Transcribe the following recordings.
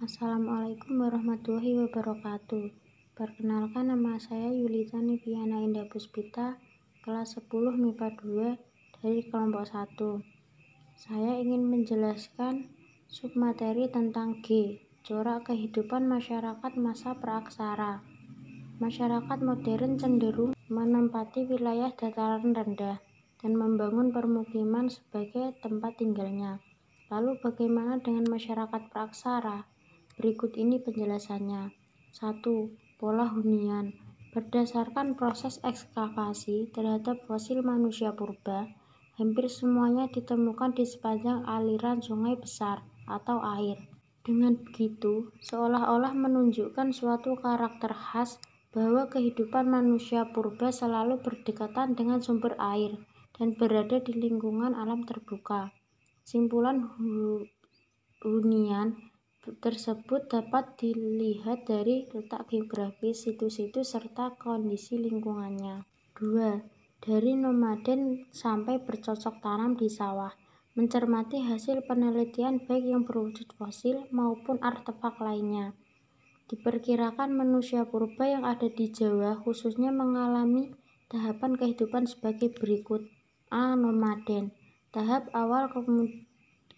Assalamualaikum warahmatullahi wabarakatuh. Perkenalkan nama saya Yulita Niviana Indah Puspita, kelas 10 MIPA 2 dari kelompok 1. Saya ingin menjelaskan submateri tentang G, corak kehidupan masyarakat masa praaksara. Masyarakat modern cenderung menempati wilayah dataran rendah dan membangun permukiman sebagai tempat tinggalnya. Lalu bagaimana dengan masyarakat praaksara? Berikut ini penjelasannya. 1. Pola hunian Berdasarkan proses ekskavasi terhadap fosil manusia purba, hampir semuanya ditemukan di sepanjang aliran sungai besar atau air. Dengan begitu, seolah-olah menunjukkan suatu karakter khas bahwa kehidupan manusia purba selalu berdekatan dengan sumber air dan berada di lingkungan alam terbuka. Simpulan hunian tersebut dapat dilihat dari letak geografis situs-situs serta kondisi lingkungannya. 2. Dari nomaden sampai bercocok tanam di sawah. Mencermati hasil penelitian baik yang berwujud fosil maupun artefak lainnya. Diperkirakan manusia purba yang ada di Jawa khususnya mengalami tahapan kehidupan sebagai berikut. A. Nomaden Tahap awal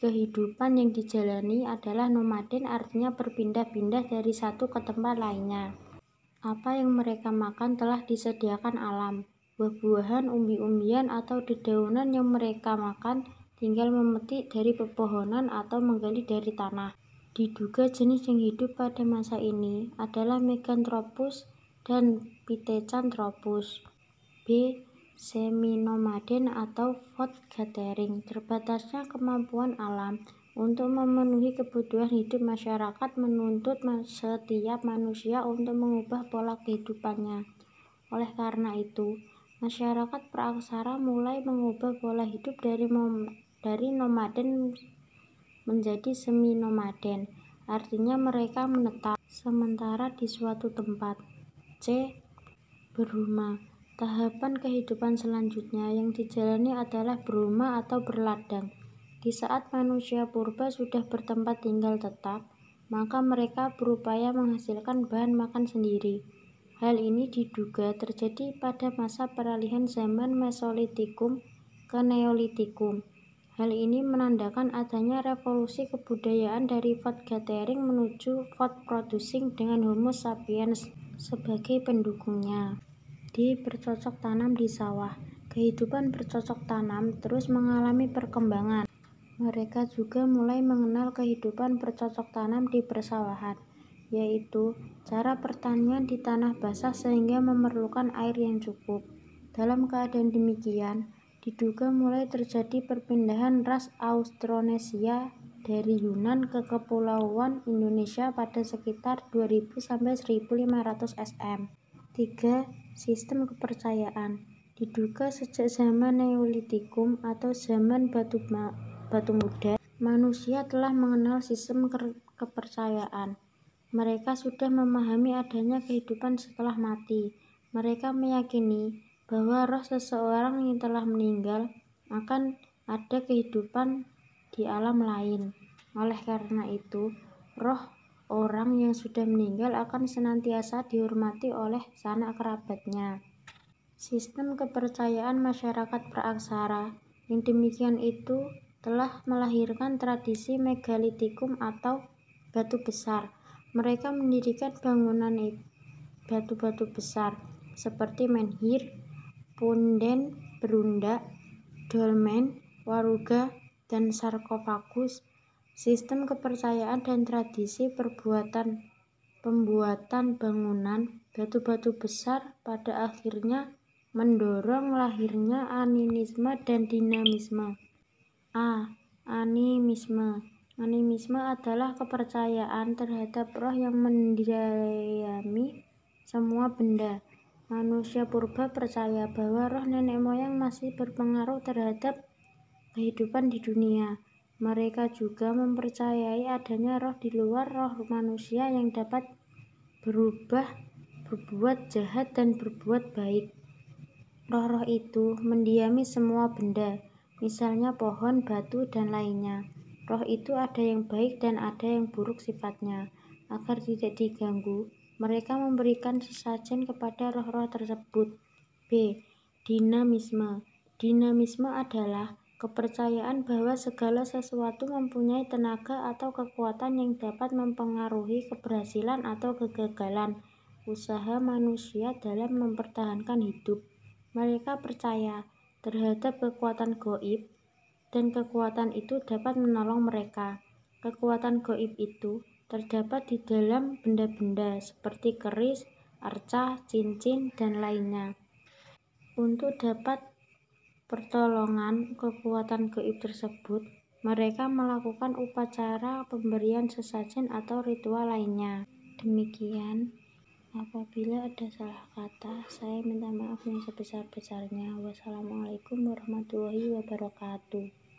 kehidupan yang dijalani adalah nomaden artinya berpindah-pindah dari satu ke tempat lainnya. Apa yang mereka makan telah disediakan alam. Buah-buahan, umbi-umbian, atau dedaunan yang mereka makan tinggal memetik dari pepohonan atau menggali dari tanah. Diduga jenis yang hidup pada masa ini adalah Meganthropus dan Pithecanthropus. B semi-nomaden atau food gathering. Terbatasnya kemampuan alam untuk memenuhi kebutuhan hidup masyarakat menuntut setiap manusia untuk mengubah pola kehidupannya. Oleh karena itu, masyarakat praaksara mulai mengubah pola hidup dari dari nomaden menjadi semi-nomaden. Artinya mereka menetap sementara di suatu tempat. C. Berumah Tahapan kehidupan selanjutnya yang dijalani adalah berumah atau berladang. Di saat manusia purba sudah bertempat tinggal tetap, maka mereka berupaya menghasilkan bahan makan sendiri. Hal ini diduga terjadi pada masa peralihan zaman Mesolitikum ke Neolitikum. Hal ini menandakan adanya revolusi kebudayaan dari food gathering menuju food producing dengan Homo sapiens sebagai pendukungnya di bercocok tanam di sawah. Kehidupan bercocok tanam terus mengalami perkembangan. Mereka juga mulai mengenal kehidupan bercocok tanam di persawahan, yaitu cara pertanian di tanah basah sehingga memerlukan air yang cukup. Dalam keadaan demikian, diduga mulai terjadi perpindahan ras Austronesia dari Yunan ke kepulauan Indonesia pada sekitar 2000 1500 SM. 3. Sistem kepercayaan diduga sejak zaman Neolitikum atau zaman batu, batu muda, manusia telah mengenal sistem ke kepercayaan. Mereka sudah memahami adanya kehidupan setelah mati. Mereka meyakini bahwa roh seseorang yang telah meninggal akan ada kehidupan di alam lain. Oleh karena itu, roh orang yang sudah meninggal akan senantiasa dihormati oleh sanak kerabatnya. Sistem kepercayaan masyarakat praaksara yang demikian itu telah melahirkan tradisi megalitikum atau batu besar. Mereka mendirikan bangunan batu-batu besar seperti menhir, punden, berundak, dolmen, waruga, dan sarkofagus Sistem kepercayaan dan tradisi perbuatan pembuatan bangunan batu-batu besar pada akhirnya mendorong lahirnya animisme dan dinamisme. A. Animisme Animisme adalah kepercayaan terhadap roh yang mendiami semua benda. Manusia purba percaya bahwa roh nenek moyang masih berpengaruh terhadap kehidupan di dunia. Mereka juga mempercayai adanya roh di luar roh manusia yang dapat berubah, berbuat jahat, dan berbuat baik. Roh-roh itu mendiami semua benda, misalnya pohon, batu, dan lainnya. Roh itu ada yang baik dan ada yang buruk sifatnya. Agar tidak diganggu, mereka memberikan sesajen kepada roh-roh tersebut. B. Dinamisme Dinamisme adalah kepercayaan bahwa segala sesuatu mempunyai tenaga atau kekuatan yang dapat mempengaruhi keberhasilan atau kegagalan usaha manusia dalam mempertahankan hidup. Mereka percaya terhadap kekuatan goib, dan kekuatan itu dapat menolong mereka. Kekuatan goib itu terdapat di dalam benda-benda seperti keris, arca, cincin, dan lainnya. Untuk dapat pertolongan kekuatan gaib tersebut, mereka melakukan upacara pemberian sesajen atau ritual lainnya. Demikian, apabila ada salah kata, saya minta maaf yang sebesar-besarnya. Wassalamualaikum warahmatullahi wabarakatuh.